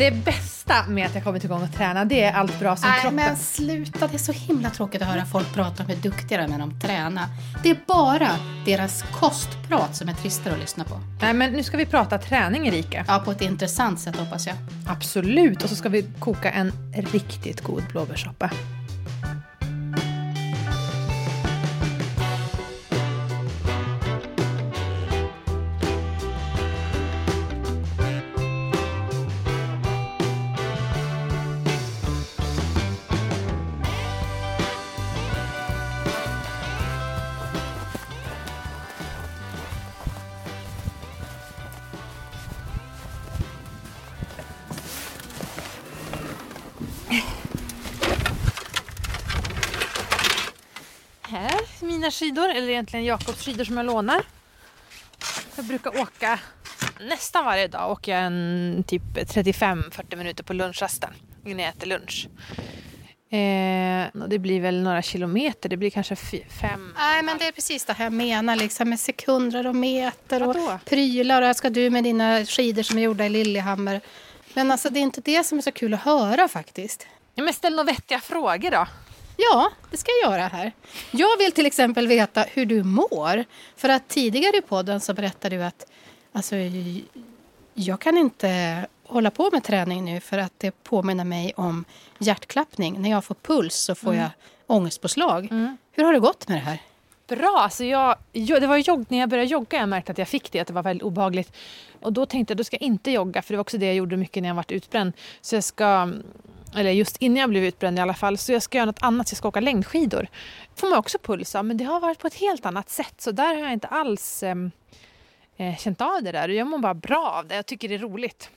Det bästa med att jag kommit igång och träna det är allt bra som Nej, kroppen... men sluta. Det är så himla tråkigt att höra folk prata om hur duktiga de är när de tränar. Det är bara deras kostprat som är tristare att lyssna på. Nej, men nu ska vi prata träning Erika. Ja, på ett intressant sätt hoppas jag. Absolut. Och så ska vi koka en riktigt god blåbärssoppa. Mina skidor, eller egentligen Jakobs skidor som jag lånar. Jag brukar åka nästan varje dag. Åker jag en typ 35-40 minuter på lunchrasten innan jag äter lunch. Eh, och det blir väl några kilometer, det blir kanske fem... Nej, men det är precis det här jag menar liksom, med sekunder och meter och Vadå? prylar. Och här ska du med dina skidor som är gjorda i Lillehammer. Men alltså, det är inte det som är så kul att höra faktiskt. Ja, men ställ några vettiga frågor då. Ja, det ska jag göra här. Jag vill till exempel veta hur du mår. För att tidigare i podden så berättade du att alltså, jag kan inte hålla på med träning nu för att det påminner mig om hjärtklappning. När jag får puls så får jag ångestpåslag. Hur har det gått med det här? Bra! Alltså jag, det var jogg, när jag började jogga jag märkte att jag fick det, att det var väldigt obehagligt. Och då tänkte jag då ska jag inte jogga, för det var också det jag gjorde mycket när jag var utbränd. Så jag ska, eller just innan jag blev utbränd i alla fall, så jag ska göra något annat, jag ska åka längdskidor. får man också puls av, men det har varit på ett helt annat sätt. Så där har jag inte alls ehm, eh, känt av det där. Jag mår bara bra av det, jag tycker det är roligt.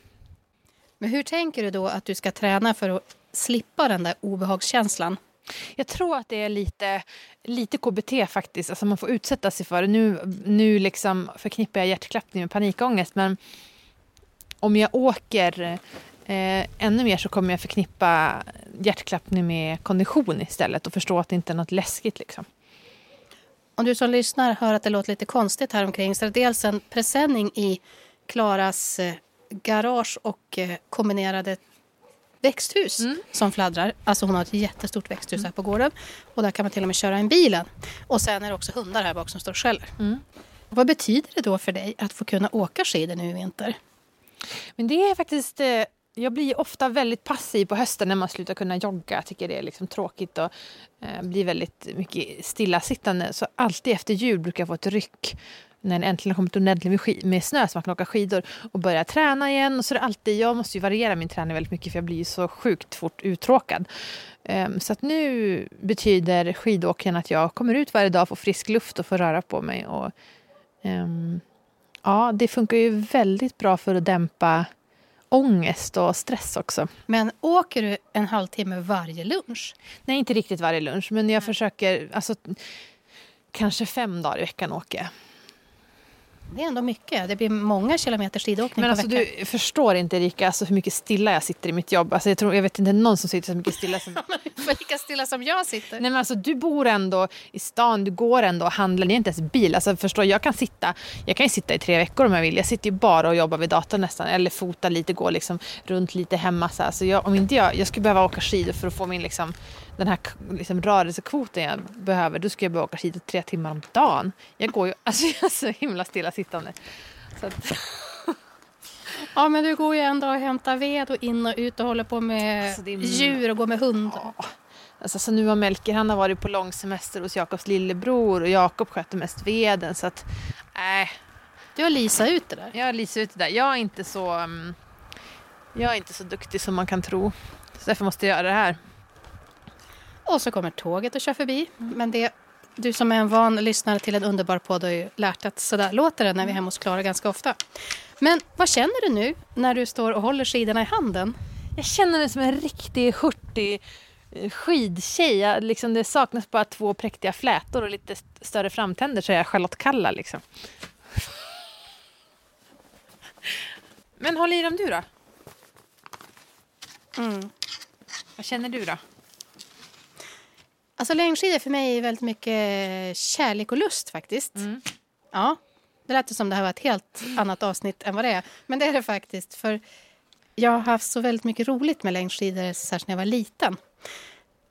Men hur tänker du då att du ska träna för att slippa den där obehagskänslan? Jag tror att det är lite, lite KBT faktiskt. Alltså man får utsätta sig för det. Nu, nu liksom förknippar jag hjärtklappning med panikångest. Men om jag åker eh, ännu mer så kommer jag förknippa hjärtklappning med kondition istället. Och förstå att det inte är något läskigt. Liksom. Om du som lyssnar hör att det låter lite konstigt här omkring så är det dels en presenning i Klaras eh, garage och eh, kombinerade växthus som fladdrar. Alltså hon har ett jättestort växthus här på gården och där kan man till och med köra in bilen. Och sen är det också hundar här bak som står och skäller. Vad betyder det då för dig att få kunna åka skidor nu i vinter? Men det är faktiskt... Eh, jag blir ofta väldigt passiv på hösten när man slutar kunna jogga. Jag tycker det är liksom tråkigt och eh, blir väldigt mycket stillasittande. Så alltid efter jul brukar jag få ett ryck när det äntligen har kommit ordentligt med, snö så man kan åka skidor och börja träna igen. Och så är alltid, jag måste ju variera min träning väldigt mycket för jag blir ju så sjukt fort uttråkad. Ehm, så att nu betyder skidåkningen att jag kommer ut varje dag, får frisk luft och får röra på mig. Och, ehm, ja, det funkar ju väldigt bra för att dämpa ångest och stress också. Men åker du en halvtimme varje lunch? Nej, inte riktigt varje lunch, men jag försöker... Alltså, kanske fem dagar i veckan åker jag. Det är ändå mycket. Det blir många kilometer skidåkning Men på alltså, veckan. du förstår inte, Erika, alltså, hur mycket stilla jag sitter i mitt jobb. Alltså, jag, tror, jag vet inte någon som sitter så mycket stilla som... Lika stilla som jag sitter. Nej, men alltså, du bor ändå i stan, du går ändå och handlar, det är inte ens bil. Alltså, förstår, jag, kan sitta, jag kan ju sitta i tre veckor om jag vill. Jag sitter ju bara och jobbar vid datorn nästan. Eller fotar lite, går liksom runt lite hemma. Så, här. så jag, om inte jag, jag skulle behöva åka skidor för att få min liksom, den här liksom, rörelsekvoten jag behöver. Då skulle jag behöva åka skidor tre timmar om dagen. Jag går ju, alltså jag är så himla stillasittande. Så att, Ja, men du går ju en dag och hämtar ved och in och ut och håller på med Alltså, det är- djur och går med hund. Alltså, så nu har Melker han har varit på långsemester hos Jakobs lillebror och Jakob sköter mest veden. Så att, nej, Du har Lisa ut det där. jag är lite ute där. Jag är inte så, mm, jag är inte så duktig som man kan tro. Så därför måste jag göra det här. Och så kommer tåget och kör förbi. Men det, du som är en van lyssnare till en underbar podd har ju lärt att sådär låter det när vi är hemma hos Klara ganska ofta. Men vad känner du nu när du står och håller skidorna i handen? Jag känner mig som en riktig hurtig eh, skidtjej. Jag, liksom, det saknas bara två präktiga flätor och lite st- större framtänder så är jag Charlotte Kalla. Liksom. Men håll i dem du då. Mm. Vad känner du då? Alltså längdskidor för mig är väldigt mycket kärlek och lust faktiskt. Ja, det lät som det här var ett helt annat avsnitt än vad det är. Men det är det faktiskt. För jag har haft så väldigt mycket roligt med längdskidor särskilt när jag var liten.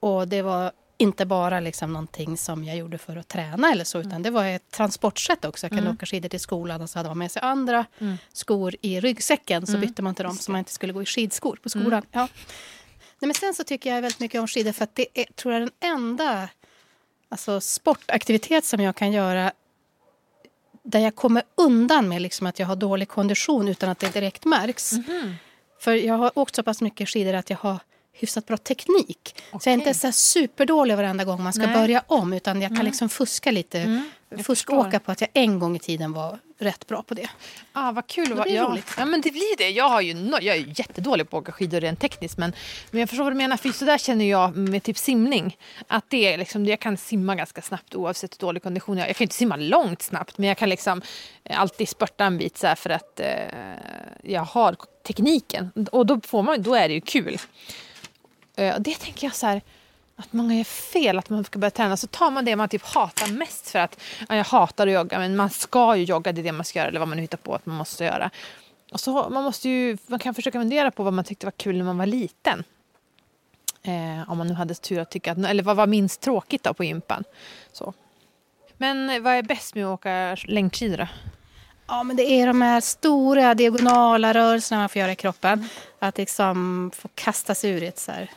Och det var inte bara liksom någonting som jag gjorde för att träna eller så, utan mm. det var ett transportsätt också. Jag kunde mm. åka skidor till skolan och så hade man med sig andra mm. skor i ryggsäcken. Så mm. bytte man till dem så man inte skulle gå i skidskor på skolan. Mm. Ja. Nej, men sen så tycker jag väldigt mycket om skidor för att det är, tror jag, den enda alltså, sportaktivitet som jag kan göra där jag kommer undan med liksom att jag har dålig kondition utan att det direkt märks. Mm. För jag har åkt så pass mycket skidor att jag har hyfsat bra teknik. Okay. Så jag är inte så superdålig varenda gång man ska Nej. börja om utan jag kan mm. liksom fuska lite. Mm, Fuskåka på att jag en gång i tiden var rätt bra på det. Ah, vad kul. Det blir ja. roligt. Ja, men det blir det. Jag, har ju no jag är jättedålig på att åka skidor rent tekniskt men, men jag förstår vad du menar. För så där känner jag med typ simning. Att det är liksom, jag kan simma ganska snabbt oavsett hur dålig kondition jag har. Jag kan inte simma långt snabbt men jag kan liksom alltid spurta en bit så för att eh, jag har tekniken. Och då, får man, då är det ju kul. Eh, det tänker jag så här, att många gör fel, att man ska börja träna. Så tar man det man typ hatar mest för att ja, jag hatar att jogga men man ska ju jogga, det är det man ska göra eller vad man nu hittar på att man måste göra. Och så man måste ju, man kan försöka fundera på vad man tyckte var kul när man var liten. Eh, om man nu hade tur att tycka att, eller vad var minst tråkigt då på gympan. Så. Men vad är bäst med att åka längdskidor då? Ja, men det är de här stora diagonala rörelserna man får göra i kroppen. Att liksom få kasta sig ur ett så här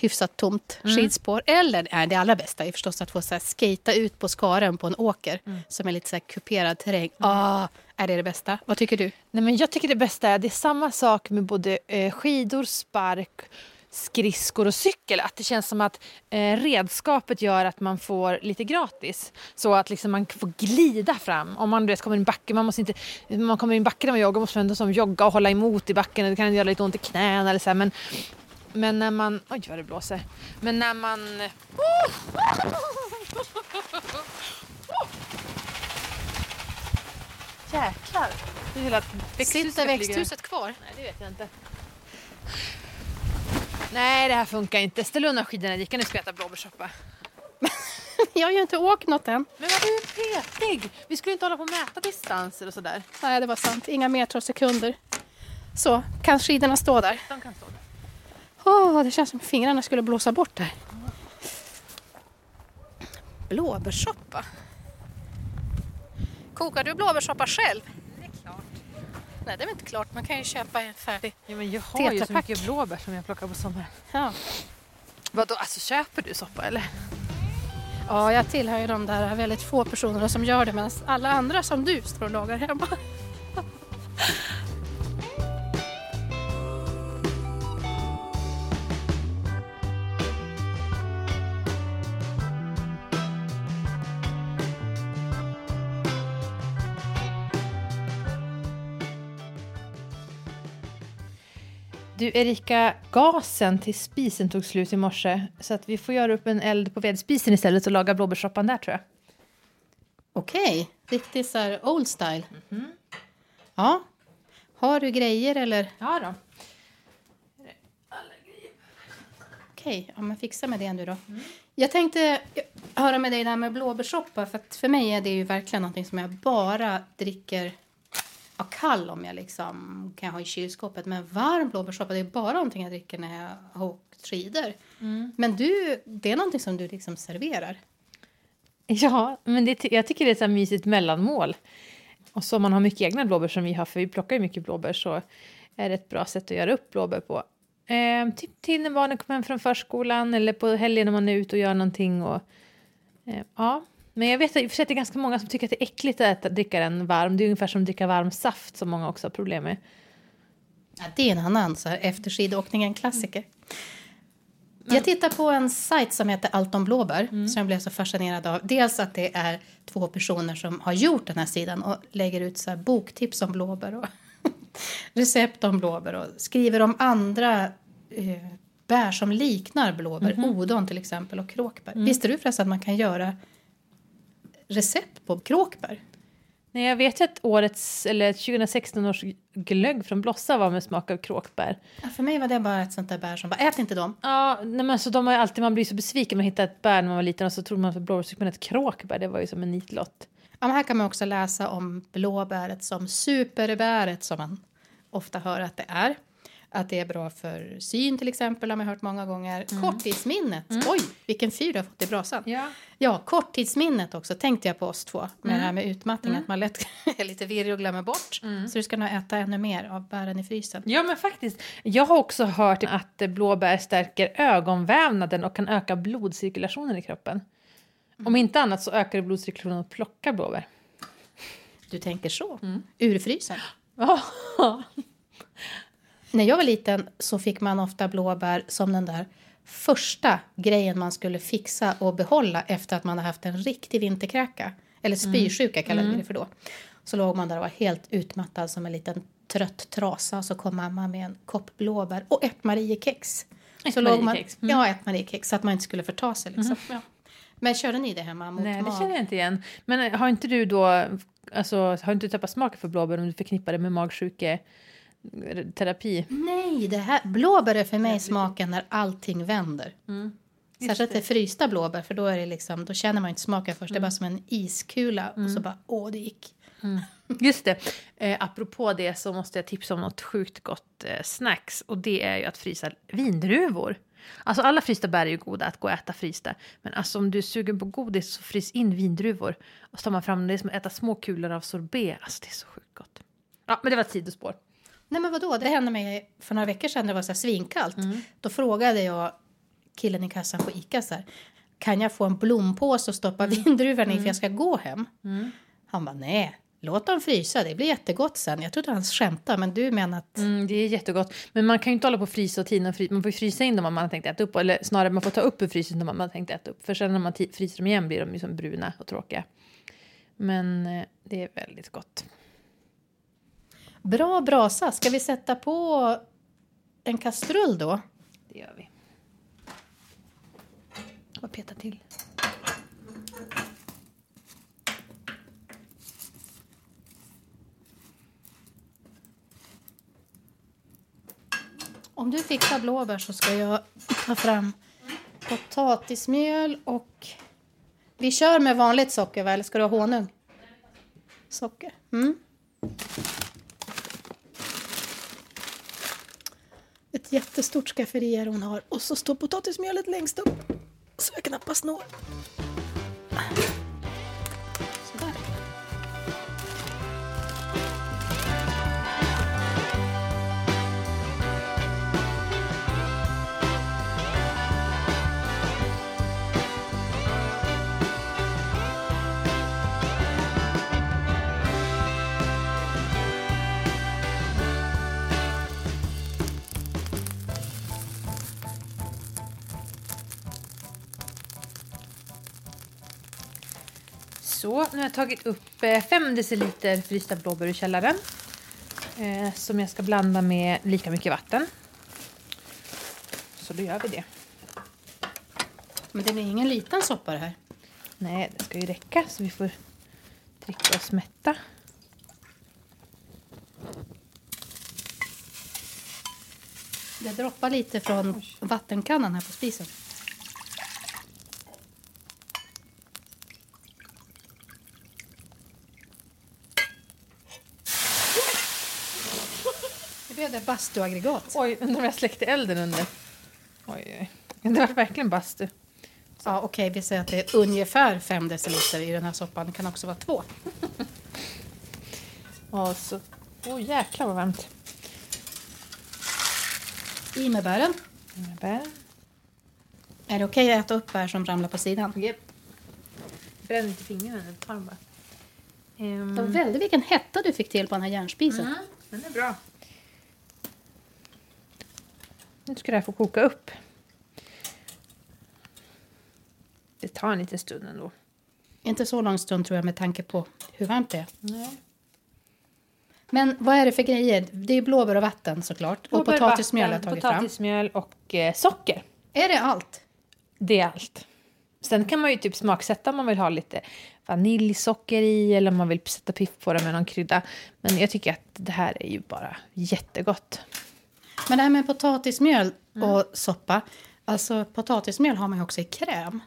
hyfsat tomt mm. skidspår. Eller nej, det allra bästa är förstås att få så här, skata ut på skaren på en åker mm. som är lite så här kuperad terräng. Mm. Ah, är det det bästa? Vad tycker du? Nej, men jag tycker det bästa är det är samma sak med både eh, skidor, spark skridskor och cykel. Att det känns som att eh, redskapet gör att man får lite gratis. Så att liksom man får glida fram. Om man vet, kommer in i backen, man, måste inte, man kommer in i backen när man joggar måste man ändå som jogga och hålla emot i backen. Det kan göra lite ont i knäna eller så här, men, men när man... Oj vad det blåser. Men när man... Jäklar! Det är hela Sitter växthuset kvar? Nej, det vet jag inte. Nej, det här funkar inte. Ställ undan skidorna Erika, nu ska jag äta blåbärssoppa. jag har ju inte åkt något än. Men vad du är petig! Vi skulle inte hålla på och mäta distanser och sådär. Nej, det var sant. Inga meter och sekunder. Så, kan skidorna stå där? De kan stå där. Oh, det känns som fingrarna skulle blåsa bort där. Blåbärssoppa. Kokar du blåbärssoppa själv? Nej, det är väl inte klart. Man kan ju köpa en färdig ja, men Jag har ju så mycket blåbär som jag plockar på sommaren. Ja. Vadå, alltså köper du soppa eller? Ja, jag tillhör ju de där väldigt få personerna som gör det medan alla andra som du står och lagar hemma. Du Erika, gasen till spisen tog slut i morse så att vi får göra upp en eld på vedspisen istället och laga blåbärssoppan där tror jag. Okej, okay. riktigt så här old style. Mm -hmm. Ja. Har du grejer eller? Ja då. Okej, okay. ja, men fixa med det nu då. Mm. Jag tänkte höra med dig där med blåbärssoppa för för mig är det ju verkligen någonting som jag bara dricker ja, kall om jag liksom kan ha i kylskåpet. Men varm blåbärssoppa, det är bara någonting jag dricker när jag har åkt skidor. Mm. Men du, det är någonting som du liksom serverar? Ja, men det, jag tycker det är ett mysigt mellanmål. Och så om man har mycket egna blåbär som vi har, för vi plockar ju mycket blåbär, så är det ett bra sätt att göra upp blåbär på. Eh, typ till när barnen kommer hem från förskolan eller på helgen när man är ute och gör någonting. Och, eh, ja, men jag vet att det är ganska många som tycker att det är äckligt att äta, dricka den varm. Det är ungefär som att dricka varm saft som många också har problem med. Ja, det är en annan så här, efter skidåkningen klassiker. Mm. Jag tittar på en sajt som heter Allt om blåbär mm. som jag blev så fascinerad av. Dels att det är två personer som har gjort den här sidan och lägger ut så boktips om blåbär och recept om blåbär och skriver om andra eh, bär som liknar blåbär. Mm -hmm. Odon till exempel och kråkbär. Mm. Visste du förresten att man kan göra recept på kråkbär. Nej, jag vet ju att årets, eller 2016 års glögg från Blossa var med smak av kråkbär. Ja, för mig var det bara ett sånt där bär som bara, ät inte dem. Ja, nej, men så de har alltid, man blir så besviken när man hittar ett bär när man var liten och så trodde man för blåbär, men ett kråkbär, det var ju som en nitlott. Ja, men här kan man också läsa om blåbäret som superbäret som man ofta höra att det är. Att det är bra för syn till exempel har man hört många gånger. Korttidsminnet, oj vilken fyr du har fått i brasan. Ja. Ja, korttidsminnet också tänkte jag på oss två. Med det här med utmattning, att man lätt är lite virrig och glömmer bort. Så du ska nog äta ännu mer av bären i frysen. ja, men faktiskt. Jag har också hört att blåbär stärker ögonvävnaden och kan öka blodcirkulationen i kroppen. Om inte annat så ökar blodcirkulationen att plocka blåbär. Du tänker så? Ur frysen? Ja. När jag var liten så fick man ofta blåbär som den där första grejen man skulle fixa och behålla efter att man hade haft en riktig vinterkräka. Eller spysjuka kallade vi det för då. Så låg man där och var helt utmattad som en liten trött trasa och så kom mamma med en kopp blåbär och ett Mariekex. Ett så låg man, mm. Ja, ett Mariekex så att man inte skulle förta sig. Liksom. Ja. Men körde ni det hemma mot Nej, det känner jag inte igen. Men har inte du då, alltså, har inte du tappat smaken för blåbär om du förknippar det med magsjuketerapi? Nej, det här, blåbär är för mig smaken när allting vänder. Mm. Särskilt det frysta blåbär, för då, är det liksom, då känner man inte smaken först. Det är bara som en iskula och så bara, åh, det gick. Just det. Eh, apropå det så måste jag tipsa om något sjukt gott eh, snacks. Och det är ju att frysa vindruvor. Alltså alla frysta bär är ju goda att gå och äta frysta. Men alltså om du är sugen på godis så frys in vindruvor. Och så tar man fram det som att äta små kulor av sorbet. Alltså det är så sjukt gott. Ja, men det var ett sidospår. Nej, men vadå? Det hände mig för några veckor sedan det var så svinkallt. Då frågade jag killen i kassan på Ica så här, kan jag få en blompåse och stoppa vindruvorna i för jag ska gå hem? Han bara, nej, låt dem frysa, det blir jättegott sen. Jag trodde han skämtade, men du menar att... Mm, det är jättegott. Men man kan ju inte hålla på och frysa och tina. Man får ju frysa in dem om man har tänkt äta upp. Eller snarare man får ta upp ur frysen om man har tänkt äta upp. För sen när man fryser dem igen blir de ju som bruna och tråkiga. Men eh, det är väldigt gott. Bra brasa, ska vi sätta på en kastrull då? Det gör vi. Och peta till. Om du fixar blåbär så ska jag ta fram potatismjöl och... Vi kör med vanligt socker, va? eller ska du ha honung? Socker. Mm. Ett jättestort skafferi hon har. Och så står potatismjölet längst upp. Så jag knappast når. Så, nu har jag tagit upp 5 deciliter frysta blåbär ur källaren. Eh, som jag ska blanda med lika mycket vatten. Så då gör vi det. Men det blir ingen liten soppa det här. Nej, det ska ju räcka så vi får dricka oss mätta. Det droppar lite från vattenkannan här på spisen. Blev det bastuaggregat. Oj, undrar om jag släckte elden under. Oj, oj. Det var verkligen bastu. Ja, okej, vi säger att det är ungefär 5 deciliter i den här soppan. Det kan också vara två. Och så... Åh, jäklar vad varmt. I med bären. Bär. Är det okej att äta upp bär som ramlar på sidan? Yep. Bränn inte fingrarna, ta dem bara. Det var väldigt vilken hetta du fick till på den här järnspisen. Mm, den är bra. Nu ska det här få koka upp. Det tar en liten stund ändå. Inte så lång stund tror jag med tanke på hur varmt det är. Nej. Men vad är det för grejer? Det är blåbär och vatten såklart. och Blåbär, potatismjöl har jag vatten, tagit fram. Potatismjöl och eh, socker. Är det allt? Det är allt. Sen kan man ju typ smaksätta om man vill ha lite vaniljsocker i eller om man vill sätta piff på det med någon krydda. Men jag tycker att det här är ju bara jättegott. Men det här med potatismjöl Mm. och soppa. Alltså potatismjöl har man ju också i kräm.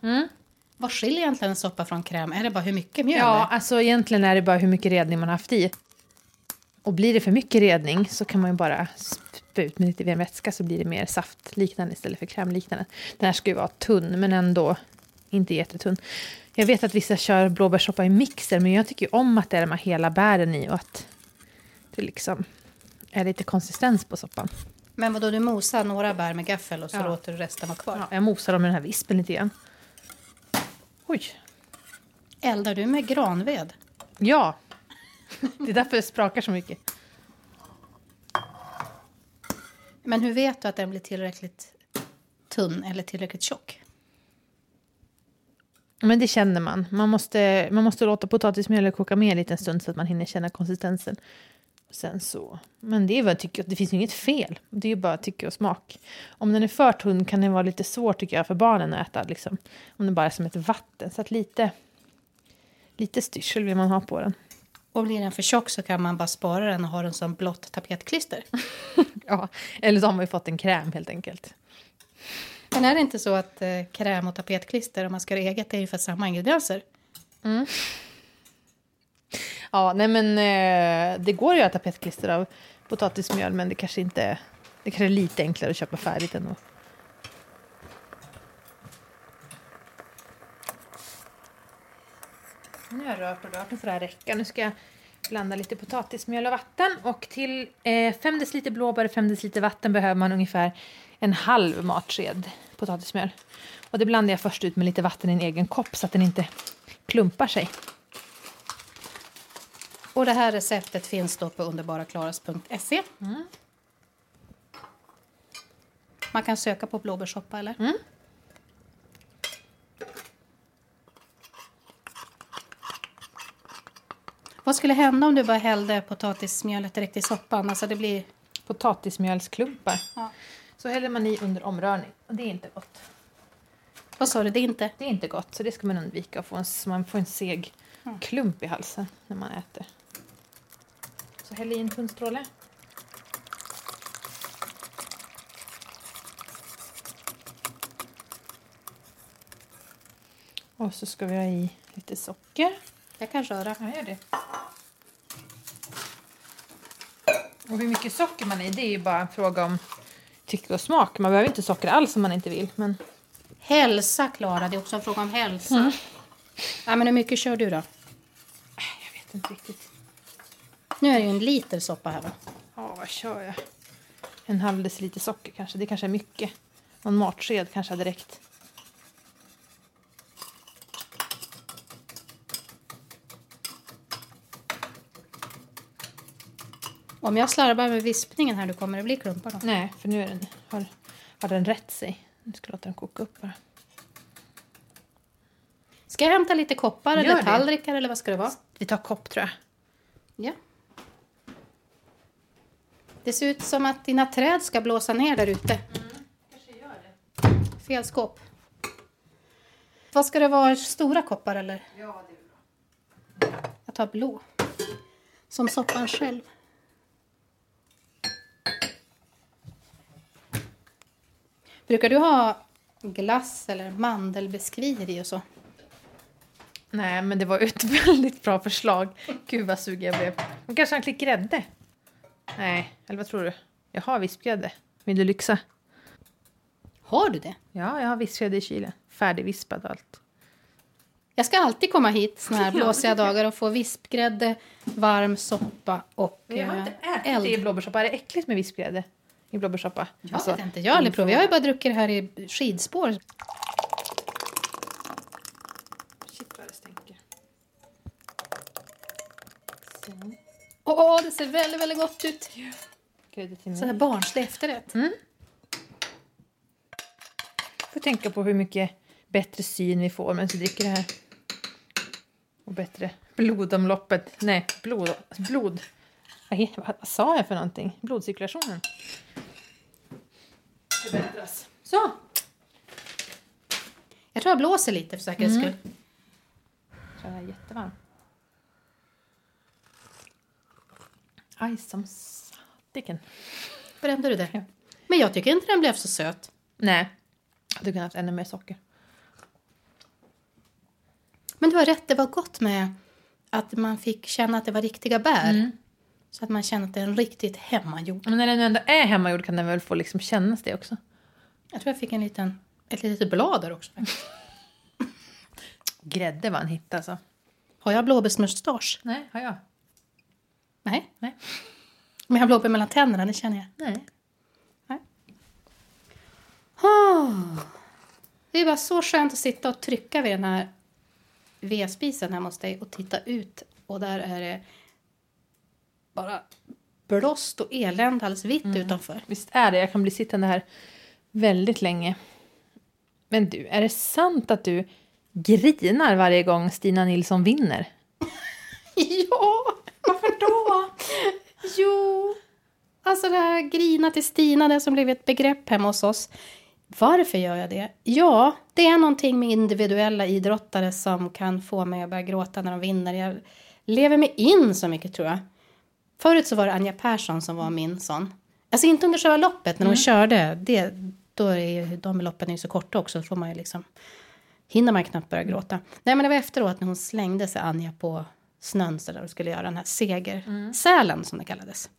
Vad skiljer egentligen en soppa från kräm? Är det bara hur mycket mjöl Ja, är? alltså egentligen är det bara hur mycket redning man har haft i. Och blir det för mycket redning så kan man ju bara spä ut med lite vätska så blir det mer saftliknande istället för krämliknande. Den här ska ju vara tunn men ändå inte jättetunn. Jag vet att vissa kör blåbärssoppa i mixer men jag tycker om att det är de här hela bären i och att det liksom är lite konsistens på soppan. Men vadå, du mosar några bär med gaffel och så Ja. låter du resten vara kvar? Ja, jag mosar dem med den här vispen lite grann. Oj! Eldar du med granved? Ja! Det är därför det sprakar så mycket. Men hur vet du att den blir tillräckligt tunn eller tillräckligt tjock? Men det känner man. Man måste, man måste låta potatismjölet koka med en liten stund så att man hinner känna konsistensen. Sen så. Men det är vad jag tycker. Det finns ju inget fel. Det är ju bara tycke och smak. Om den är för tunn kan den vara lite svår tycker jag för barnen att äta. Liksom. Om den bara är som ett vatten. Så att lite, lite styrsel vill man ha på den. Och blir den för tjock så kan man bara spara den och ha den som blått tapetklister. Ja, eller så har man ju fått en kräm helt enkelt. Men är det inte så att eh, kräm och tapetklister, om man ska göra eget, är ungefär samma ingredienser? Ja, nej men eh, det går ju att göra tapetklister av potatismjöl men det kanske inte... Det kanske är lite enklare att köpa färdigt ändå. Nu har jag rört och rört, nu får det här räcka. Nu ska jag blanda lite potatismjöl och vatten. Och till eh, 5 deciliter blåbär och 5 deciliter vatten behöver man ungefär en halv matsked potatismjöl. Och det blandar jag först ut med lite vatten i en egen kopp så att den inte klumpar sig. Och det här receptet finns då på underbaraklaras.se. Man kan söka på blåbärssoppa, eller? Vad skulle hända om du bara hällde potatismjölet direkt i soppan? Alltså det blir... potatismjölsklumpar. Ja. Så häller man i under omrörning. Och det är inte gott. Vad sa du? Det är inte? Det är inte gott, så det ska man undvika. Få en, man får en seg klump i halsen när man äter. Så häll i en tunn stråle. Och så ska vi ha i lite socker. Jag kan röra. Ja, gör det. Och hur mycket socker man är i, det är ju bara en fråga om tycke och smak. Man behöver inte socker alls om man inte vill. Men Hälsa, Klara. Det är också en fråga om hälsa. Ja, men hur mycket kör du då? jag vet inte riktigt. Nu är det ju en liter soppa här. Va? Ja, vad kör jag? En halv deciliter socker kanske. Det kanske är mycket. Någon matsked kanske hade räckt. Om jag slarvar med vispningen här, då kommer det bli klumpar då? Nej, för nu är den, har, har den rätt sig. Nu ska jag låta den koka upp bara. Ska jag hämta lite koppar Gör eller det. tallrikar eller vad ska det vara? Vi tar kopp tror jag. Ja. Det ser ut som att dina träd ska blåsa ner där ute. Fel skåp. Vad ska det vara? Stora koppar eller? Ja, det är bra. Jag tar blå. Som soppan själv. Brukar du ha glass eller mandelbiskvier i och så? Nej, men det var ett väldigt bra förslag. Gud vad sugen jag blev. Och kanske en klick grädde? Nej, eller vad tror du? Jag har vispgrädde. Vill du lyxa? Har du det? Ja, jag har vispgrädde i kylen. Färdigvispad och allt. Jag ska alltid komma hit såna här blåsiga dagar och få vispgrädde, varm soppa och Jag har eh, inte ätit eld. i blåbärssoppa. Är det äckligt med vispgrädde i blåbärssoppa? Jag Alltså, vet inte, jag har aldrig provat. Jag har ju bara druckit det här i skidspår. Shit vad det stänker. Så. Åh, det ser väldigt, väldigt gott ut. Grädde till Så här barnslig efterrätt. Får tänka på hur mycket bättre syn vi får medan vi dricker det här. Och bättre blodomloppet. Nej, blod. blod. Vad, vad sa jag för någonting? Blodcirkulationen. Förbättras. Så. Jag tror jag blåser lite för säkerhets skull. Så det är jättevarm. Aj som satiken. Brände du Ja. det? Men jag tycker inte den blev så söt. Nej. Jag hade kunnat haft ännu mer socker. Men du har rätt, det var gott med att man fick känna att det var riktiga bär. Så att man känner att det är en riktigt hemmagjord. Men när den ändå är hemmagjord kan den väl få liksom kännas det också? Jag tror jag fick en liten, ett litet blad där också. Grädde var en hit alltså. Har jag blåbärsmustasch? Nej, har jag? Nej. Nej. Men jag har blåbär mellan tänderna, det känner jag. Nej. Oh. Det är bara så skönt att sitta och trycka vid den här vedspisen hemma hos dig och titta ut. Och där är det bara blåst och elände alldeles vitt utanför. Visst är det. Jag kan bli sittande här väldigt länge. Men du, är det sant att du grinar varje gång Stina Nilsson vinner? Ja? Jo, alltså det här grina till Stina, det som blivit ett begrepp hemma hos oss. Varför gör jag det? Ja, det är någonting med individuella idrottare som kan få mig att börja gråta när de vinner. Jag lever mig in så mycket tror jag. Förut så var det Anja Persson som var min sån. Alltså inte under själva loppet, när hon körde. Det, då är ju, de loppen är ju så korta också, får man ju liksom... Hinner man knappt börja gråta. Nej, men det var efteråt när hon slängde sig Anja på snön så där och skulle göra den här segersälen som det kallades.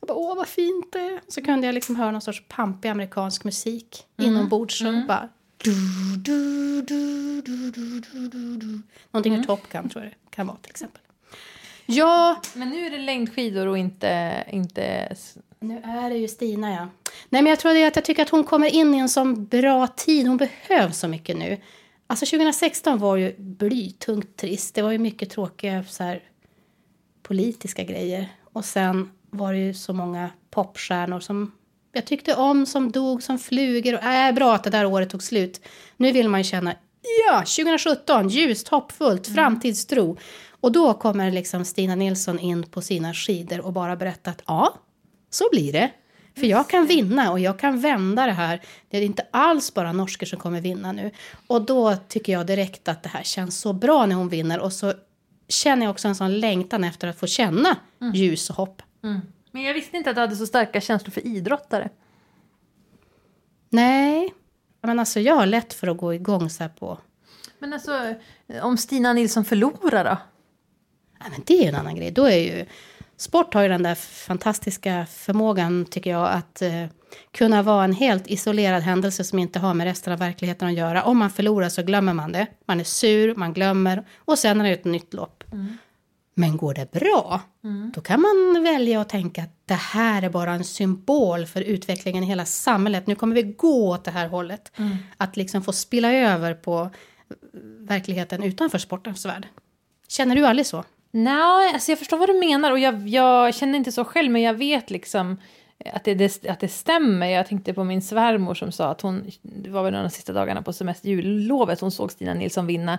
Jag bara, åh vad fint det är. Så kunde jag liksom höra någon sorts pampig amerikansk musik inombords. Och bara... Du, du, du, du, du, du, du. Någonting ur Top Gun tror jag det kan vara till exempel. Ja, Men nu är det längdskidor och inte... inte... nu är det ju Stina ja. Nej men jag tror att jag tycker att hon kommer in i en sån bra tid. Hon behövs så mycket nu. Alltså 2016 var ju blytungt trist. Det var ju mycket tråkiga så här, politiska grejer. Och sen var det ju så många popstjärnor som jag tyckte om, som dog som flugor. Och, äh, bra att det där året tog slut. Nu vill man ju känna, ja, 2017, ljust, hoppfullt, framtidstro. Och då kommer liksom Stina Nilsson in på sina skidor och bara berättar att ja, så blir det. För jag kan vinna och jag kan vända det här. Det är inte alls bara norsker som kommer vinna nu. Och då tycker jag direkt att det här känns så bra när hon vinner. Och så känner jag också en sån längtan efter att få känna ljus och hopp. Men jag visste inte att du hade så starka känslor för idrottare. Nej, men alltså jag har lätt för att gå igång så här på... Men alltså, om Stina Nilsson förlorar då? Nej, men det är ju en annan grej. Då är ju... Sport har ju den där fantastiska förmågan, tycker jag, att eh, kunna vara en helt isolerad händelse som inte har med resten av verkligheten att göra. Om man förlorar så glömmer man det. Man är sur, man glömmer och sen är det ett nytt lopp. Men går det bra, då kan man välja att tänka att det här är bara en symbol för utvecklingen i hela samhället. Nu kommer vi gå åt det här hållet. Att liksom få spilla över på verkligheten utanför sportens värld. Känner du aldrig så? Nej, alltså jag förstår vad du menar och jag, jag känner inte så själv men jag vet liksom eh, att det, det, att det stämmer. Jag tänkte på min svärmor som sa att hon, det var väl de sista dagarna på semester, jullovet, hon såg Stina Nilsson vinna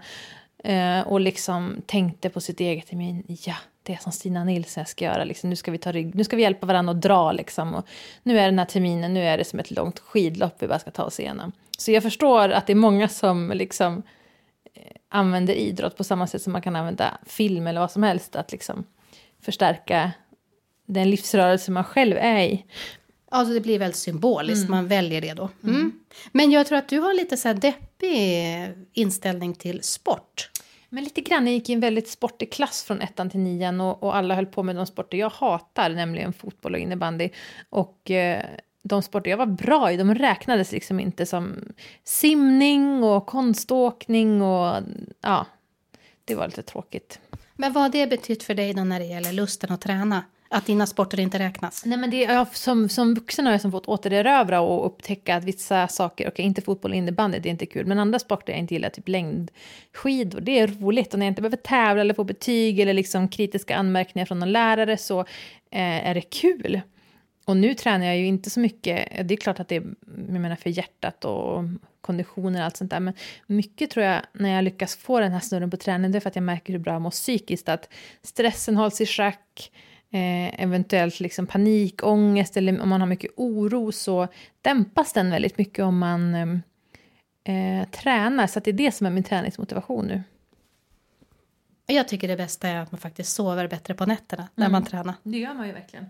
eh, och liksom tänkte på sitt eget, men ja, det är som Stina Nilsson ska göra, liksom, nu, ska vi ta rygg, nu ska vi hjälpa varandra att dra liksom. Och nu är den här terminen, nu är det som ett långt skidlopp vi bara ska ta oss igenom. Så jag förstår att det är många som liksom använder idrott på samma sätt som man kan använda film eller vad som helst att liksom förstärka den livsrörelse man själv är i. Alltså det blir väldigt symboliskt, man väljer det då. Mm. Men jag tror att du har lite så här deppig inställning till sport. Men lite grann, jag gick i en väldigt sportig klass från ettan till nian och, och alla höll på med de sporter jag hatar, nämligen fotboll och innebandy. Och eh, de sporter jag var bra i, de räknades liksom inte som simning och konståkning och ja, det var lite tråkigt. Men vad har det betytt för dig då när det gäller lusten att träna? Att dina sporter inte räknas? Nej, men det, jag, som, som vuxen har jag som fått återerövra och upptäcka att vissa saker, okej inte fotboll och innebandy, det är inte kul, men andra sporter jag inte gillar, typ längdskidor, det är roligt. Och när jag inte behöver tävla eller få betyg eller liksom kritiska anmärkningar från någon lärare så eh, är det kul. Och nu tränar jag ju inte så mycket, det är klart att det är jag menar, för hjärtat och konditioner och allt sånt där, men mycket tror jag när jag lyckas få den här snurren på träningen, det är för att jag märker hur bra jag mår psykiskt, att stressen hålls i schack, eh, eventuellt liksom panik, ångest eller om man har mycket oro så dämpas den väldigt mycket om man eh, tränar, så att det är det som är min träningsmotivation nu. Jag tycker det bästa är att man faktiskt sover bättre på nätterna när man tränar. Det gör man ju verkligen.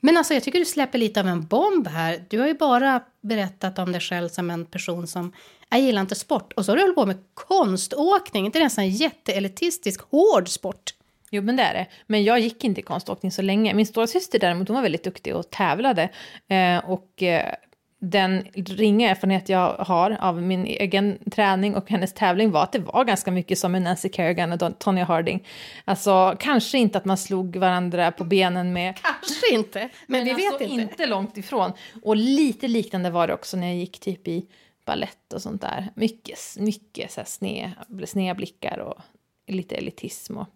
Men alltså jag tycker du släpper lite av en bomb här. Du har ju bara berättat om dig själv som en person som jag gillar inte sport. Och så har du hållit på med konståkning, inte ens en jätteelitistisk hård sport. Jo, men det är det. Men jag gick inte i konståkning så länge. Min stora syster däremot, hon var väldigt duktig och tävlade. Eh, och eh, den ringa erfarenhet jag har av min egen träning och hennes tävling var att det var ganska mycket som med Nancy Kerrigan och Tonya Harding. Alltså, kanske inte att man slog varandra på benen med... Kanske inte, men, men vi alltså vet inte. inte långt ifrån. Och lite liknande var det också när jag gick typ i ballett och sånt där. Mycket, mycket så här sne, sneda blickar och lite elitism och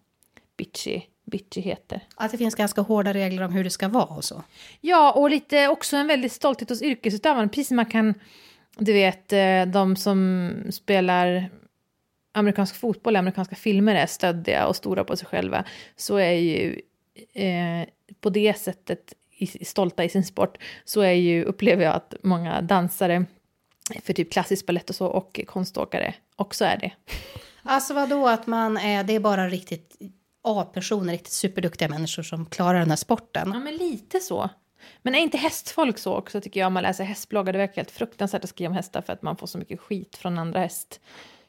bitchy, bitchigheter. Att det finns ganska hårda regler om hur det ska vara och så. Ja, och lite också en väldigt stolthet hos yrkesutövarna. Precis som man kan, du vet, eh, de som spelar amerikansk fotboll, amerikanska filmer är stöddiga och stora på sig själva, så är ju eh, på det sättet i, stolta i sin sport, så är ju, upplever jag att många dansare för typ klassisk balett och så, och konståkare också är det. Alltså vadå att man är, det är bara riktigt A-personer, riktigt superduktiga människor som klarar den här sporten? Ja, men lite så. Men är inte hästfolk så också tycker jag om man läser hästbloggar? Det verkar helt fruktansvärt att skriva om hästar för att man får så mycket skit från andra häst,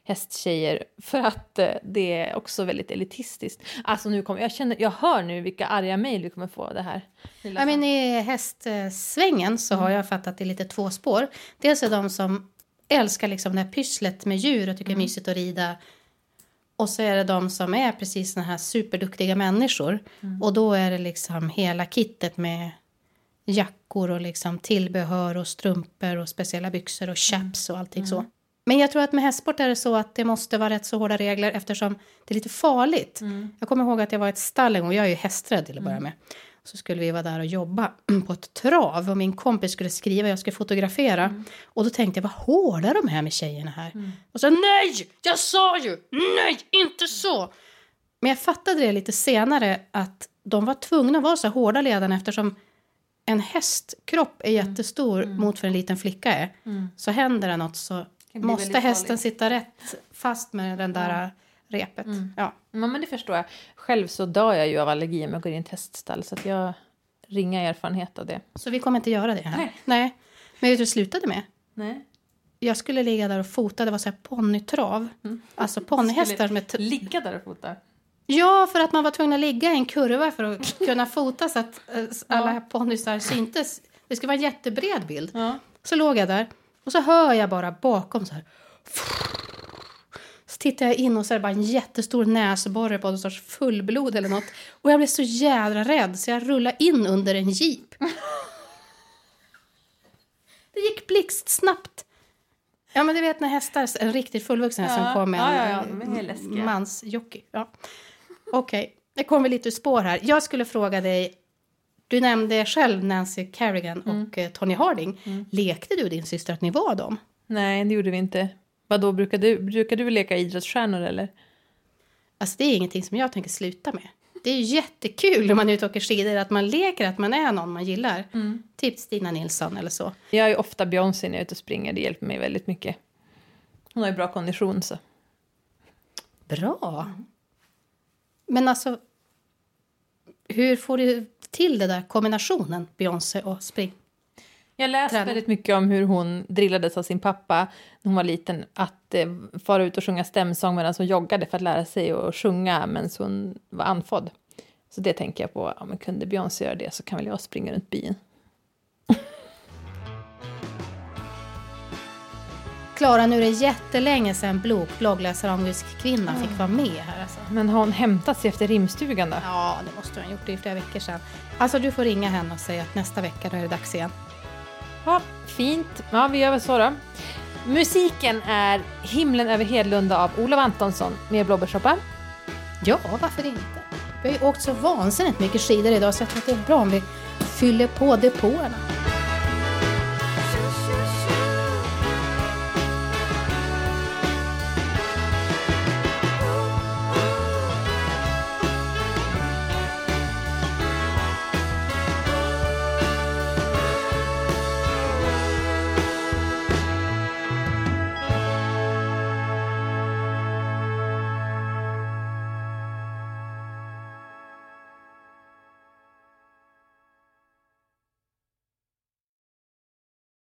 hästtjejer. För att eh, det är också väldigt elitistiskt. Alltså nu kommer, jag, känner, jag hör nu vilka arga mejl vi kommer få det här. Ja, men I hästsvängen så har jag fattat det lite två spår. Dels är de som älskar liksom det här pysslet med djur och tycker mm. det är mysigt att rida. Och så är det de som är precis såna här superduktiga människor. Mm. Och då är det liksom hela kittet med jackor och liksom tillbehör och strumpor och speciella byxor och chaps och allting mm. så. Men jag tror att med hästsport är det så att det måste vara rätt så hårda regler eftersom det är lite farligt. Mm. Jag kommer ihåg att jag var i ett stall en gång, jag är ju hästrädd till att börja mm. med så skulle vi vara där och jobba på ett trav och min kompis skulle skriva, jag skulle fotografera. Mm. Och då tänkte jag, vad hårda de är med tjejerna här. Mm. Och så nej, jag sa ju, nej, inte så. Men jag fattade det lite senare att de var tvungna att vara så hårda ledarna eftersom en hästkropp är mm. jättestor mm. mot för en liten flicka är. Mm. Så händer det något så måste hästen farligt. sitta rätt fast med den där repet. Mm. Ja. ja, men det förstår jag. Själv så dör jag ju av allergi om jag går in i ett häststall så att jag ringa erfarenhet av det. Så vi kommer inte göra det här? Nej. Nej. Men vet du det slutade med? Nej. Jag skulle ligga där och fota, det var så här ponnytrav. Mm. Alltså ponnyhästar med... Ligga där och fota? Ja, för att man var tvungen att ligga i en kurva för att kunna fota så att eh, alla ja. ponnysar syntes. Det skulle vara en jättebred bild. Ja. Så låg jag där och så hör jag bara bakom så här så tittar jag in och så är det bara en jättestor näsborre på någon sorts fullblod eller något. Och jag blev så jädra rädd så jag rullade in under en jeep. Det gick blixtsnabbt. Ja men du vet när hästar, en riktigt fullvuxen häst ja, som kom med ja, ja, en mansjockey. Ja. Okej, okay. det kommer lite ur spår här. Jag skulle fråga dig, du nämnde själv Nancy Kerrigan och mm. Eh, Tony Harding. Mm. Lekte du din syster att ni var dem? Nej, det gjorde vi inte. Vadå, brukar du, brukar du leka idrottsstjärnor eller? Alltså det är ingenting som jag tänker sluta med. Det är jättekul när man är ute och åker skidor att man leker att man är någon man gillar. Mm. Typ Stina Nilsson eller så. Jag är ofta Beyoncé när jag är ute och springer. Det hjälper mig väldigt mycket. Hon har ju bra kondition så. Bra. Men alltså, hur får du till det där kombinationen Beyoncé och spring? Jag läste väldigt mycket om hur hon drillades av sin pappa när hon var liten att eh, fara ut och sjunga stämsång medan hon joggade för att lära sig att sjunga medan hon var andfådd. Så det tänker jag på, ja, men kunde Beyoncé göra det så kan väl jag springa runt byn. Klara, nu är det jättelänge sedan blogg, bloggläsare kvinna mm. fick vara med här. Alltså. Men har hon hämtat sig efter rimstugan då? Ja, det måste hon ha gjort. Det är flera veckor sedan. Alltså, du får ringa henne och säga att nästa vecka då är det dags igen. Ja, fint. Ja, vi gör väl så då. Musiken är Himlen över Hedlunda av Olof Antonsson med blåbärssoppa. Ja, varför inte? Vi har ju åkt så vansinnigt mycket skidor idag så jag tror att det är bra om vi fyller på depåerna.